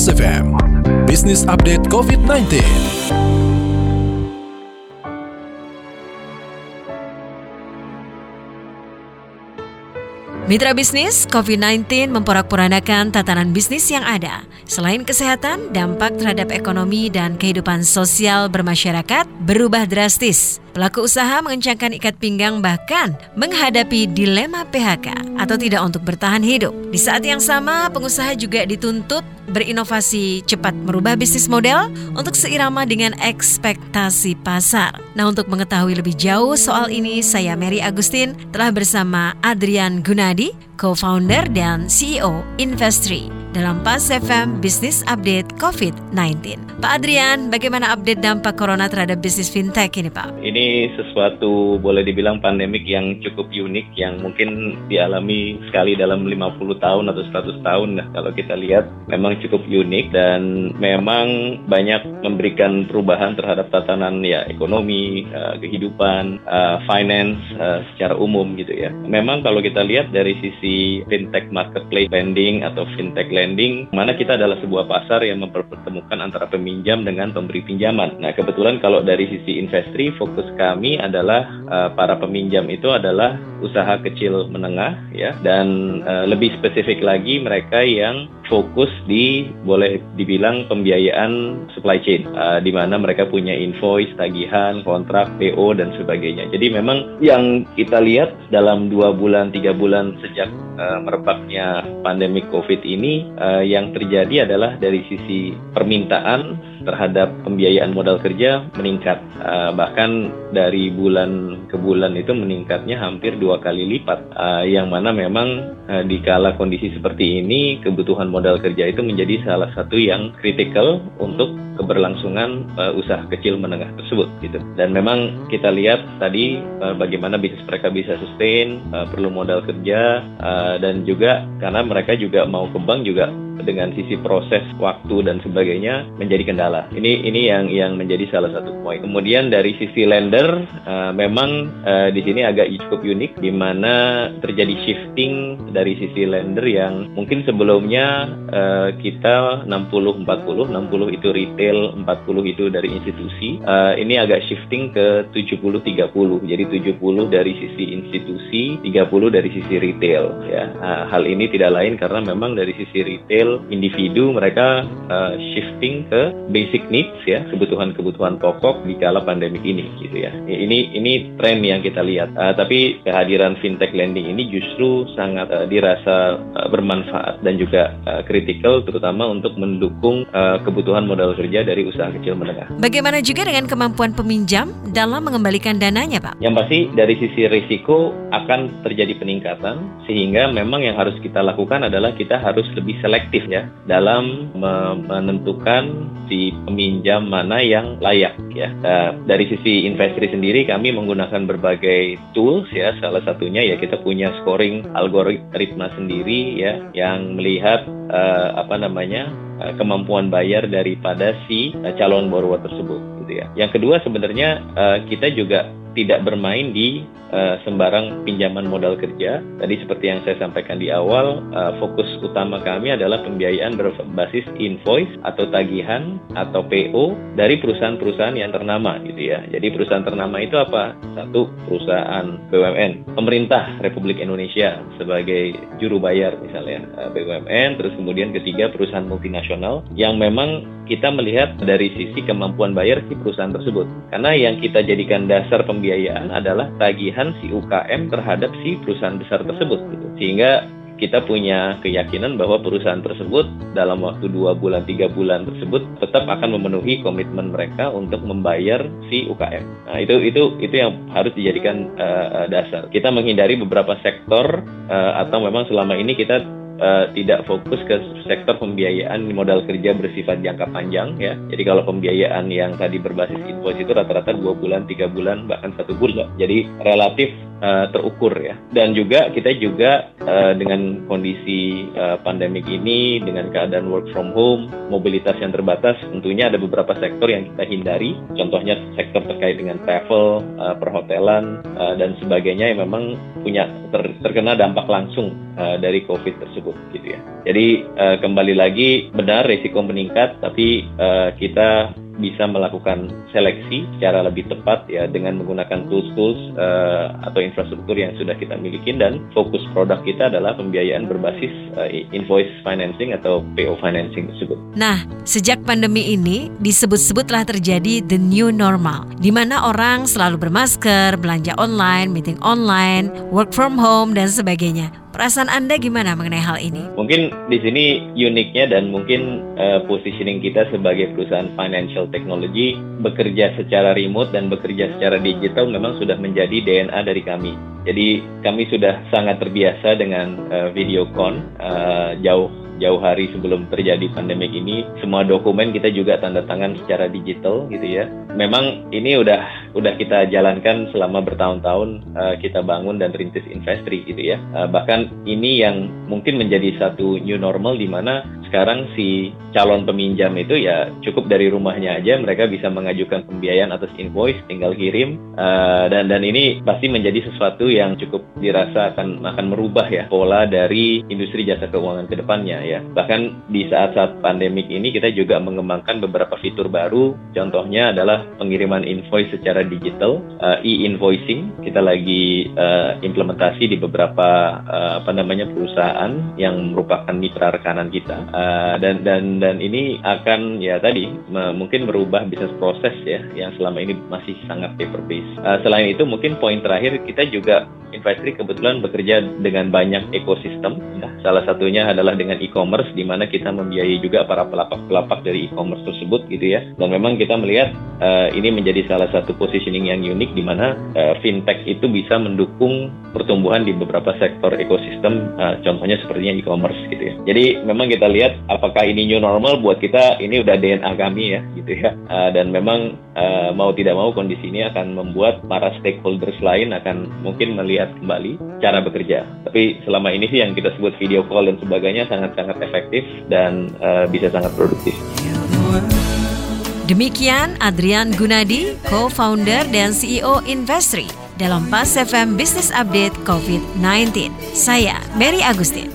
Mas FM, Business Update COVID-19. Mitra bisnis, COVID-19 memporak-porandakan tatanan bisnis yang ada. Selain kesehatan, dampak terhadap ekonomi dan kehidupan sosial bermasyarakat berubah drastis. Pelaku usaha mengencangkan ikat pinggang bahkan menghadapi dilema PHK atau tidak untuk bertahan hidup. Di saat yang sama, pengusaha juga dituntut berinovasi cepat merubah bisnis model untuk seirama dengan ekspektasi pasar. Nah, untuk mengetahui lebih jauh soal ini, saya Mary Agustin telah bersama Adrian Gunadi, co-founder dan CEO Investri dalam PAS FM Business Update COVID-19. Pak Adrian, bagaimana update dampak corona terhadap bisnis fintech ini Pak? Ini sesuatu boleh dibilang pandemik yang cukup unik yang mungkin dialami sekali dalam 50 tahun atau 100 tahun. Nah, kalau kita lihat memang cukup unik dan memang banyak memberikan perubahan terhadap tatanan ya ekonomi, uh, kehidupan, uh, finance uh, secara umum gitu ya. Memang kalau kita lihat dari sisi fintech marketplace lending atau fintech lending, mana kita adalah sebuah pasar yang mempertemukan antara peminjam dengan pemberi pinjaman. Nah, kebetulan kalau dari sisi investri, fokus kami adalah uh, para peminjam itu adalah usaha kecil menengah ya. Dan uh, lebih spesifik lagi mereka yang fokus di boleh dibilang pembiayaan supply chain. Uh, di mana mereka punya invoice, tagihan, kontrak, PO dan sebagainya. Jadi memang yang kita lihat dalam dua bulan tiga bulan sejak uh, merebaknya pandemi COVID ini uh, yang terjadi adalah dari sisi permintaan terhadap pembiayaan modal kerja meningkat. Uh, bahkan dari bulan ke bulan itu meningkatnya hampir dua kali lipat. Uh, yang mana memang uh, di kala kondisi seperti ini kebutuhan modal kerja itu menjadi salah satu yang kritikal untuk keberlangsungan uh, usaha kecil menengah tersebut gitu. Dan memang kita lihat tadi uh, bagaimana bisnis mereka bisa sustain uh, perlu modal kerja uh, dan juga karena mereka juga mau ke bank juga dengan sisi proses waktu dan sebagainya menjadi kendala. Ini ini yang yang menjadi salah satu poin. Kemudian dari sisi lender uh, memang uh, di sini agak cukup unik di mana terjadi shifting dari sisi lender yang mungkin sebelumnya uh, kita 60 40 60 itu retail 40 itu dari institusi. Uh, ini agak shifting ke 70 30. Jadi 70 dari sisi institusi, 30 dari sisi retail ya. Uh, hal ini tidak lain karena memang dari sisi retail individu mereka uh, shifting ke basic needs ya kebutuhan-kebutuhan pokok di kala pandemik ini gitu ya ini ini tren yang kita lihat uh, tapi kehadiran fintech lending ini justru sangat uh, dirasa uh, bermanfaat dan juga uh, kritikal terutama untuk mendukung uh, kebutuhan modal kerja dari usaha kecil menengah. Bagaimana juga dengan kemampuan peminjam dalam mengembalikan dananya, Pak? Yang pasti dari sisi risiko akan terjadi peningkatan sehingga memang yang harus kita lakukan adalah kita harus lebih selektif selektif ya dalam menentukan si peminjam mana yang layak ya. Nah, dari sisi investri sendiri kami menggunakan berbagai tools ya. Salah satunya ya kita punya scoring algoritma sendiri ya yang melihat uh, apa namanya uh, kemampuan bayar daripada si uh, calon borrower tersebut gitu ya. Yang kedua sebenarnya kita juga tidak bermain di uh, sembarang pinjaman modal kerja. Tadi seperti yang saya sampaikan di awal, uh, fokus utama kami adalah pembiayaan berbasis invoice atau tagihan atau PO dari perusahaan-perusahaan yang ternama gitu ya. Jadi perusahaan ternama itu apa? Satu perusahaan BUMN, pemerintah Republik Indonesia sebagai juru bayar misalnya eh, BUMN, terus kemudian ketiga perusahaan multinasional yang memang kita melihat dari sisi kemampuan bayar si perusahaan tersebut. Karena yang kita jadikan dasar pembiayaan adalah tagihan si UKM terhadap si perusahaan besar tersebut. Gitu. Sehingga kita punya keyakinan bahwa perusahaan tersebut dalam waktu dua bulan tiga bulan tersebut tetap akan memenuhi komitmen mereka untuk membayar si UKM. Nah itu itu itu yang harus dijadikan uh, dasar. Kita menghindari beberapa sektor uh, atau memang selama ini kita uh, tidak fokus ke sektor pembiayaan modal kerja bersifat jangka panjang ya. Jadi kalau pembiayaan yang tadi berbasis invoice itu rata-rata dua bulan, tiga bulan, bahkan satu bulan. Jadi relatif uh, terukur ya. Dan juga kita juga uh, dengan kondisi uh, pandemik ini dengan keadaan work from home, mobilitas yang terbatas, tentunya ada beberapa sektor yang kita hindari. Contohnya sektor terkait dengan travel, uh, perhotelan uh, dan sebagainya yang memang punya ter, terkena dampak langsung uh, dari COVID tersebut gitu ya. Jadi uh, kembali lagi benar risiko meningkat, tapi uh, kita bisa melakukan seleksi secara lebih tepat ya dengan menggunakan tools-tools uh, atau infrastruktur yang sudah kita miliki dan fokus produk kita adalah pembiayaan berbasis uh, invoice financing atau PO financing tersebut. Nah, sejak pandemi ini disebut-sebut telah terjadi the new normal di mana orang selalu bermasker, belanja online, meeting online, work from home dan sebagainya. Perasaan Anda gimana mengenai hal ini? Mungkin di sini uniknya dan mungkin uh, positioning kita sebagai perusahaan financial technology bekerja secara remote dan bekerja secara digital memang sudah menjadi DNA dari kami. Jadi kami sudah sangat terbiasa dengan uh, video con uh, jauh jauh hari sebelum terjadi pandemi ini semua dokumen kita juga tanda tangan secara digital gitu ya memang ini udah udah kita jalankan selama bertahun-tahun uh, kita bangun dan rintis investri gitu ya uh, bahkan ini yang mungkin menjadi satu new normal di mana sekarang si calon peminjam itu ya cukup dari rumahnya aja mereka bisa mengajukan pembiayaan atas invoice tinggal kirim uh, dan dan ini pasti menjadi sesuatu yang cukup dirasa akan akan merubah ya pola dari industri jasa keuangan ke depannya ya. Bahkan di saat-saat pandemik ini kita juga mengembangkan beberapa fitur baru. Contohnya adalah pengiriman invoice secara digital, uh, e-invoicing. Kita lagi uh, implementasi di beberapa uh, apa namanya perusahaan yang merupakan mitra rekanan kita. Uh, dan dan dan ini akan ya tadi mungkin merubah bisnis proses ya yang selama ini masih sangat paper based. Uh, selain itu mungkin poin terakhir kita juga Investri kebetulan bekerja dengan banyak ekosistem. Ya. Salah satunya adalah dengan e-commerce, di mana kita membiayai juga para pelapak-pelapak dari e-commerce tersebut, gitu ya. Dan memang kita melihat uh, ini menjadi salah satu positioning yang unik, di mana uh, fintech itu bisa mendukung pertumbuhan di beberapa sektor ekosistem, uh, contohnya sepertinya e-commerce, gitu ya. Jadi memang kita lihat apakah ini new normal buat kita ini udah DNA kami ya, gitu ya. Uh, dan memang uh, mau tidak mau kondisi ini akan membuat para stakeholders lain akan mungkin melihat melihat kembali cara bekerja. Tapi selama ini sih yang kita sebut video call dan sebagainya sangat-sangat efektif dan uh, bisa sangat produktif. Demikian Adrian Gunadi, co-founder dan CEO Investri dalam Pas FM Business Update COVID-19. Saya Mary Agustin.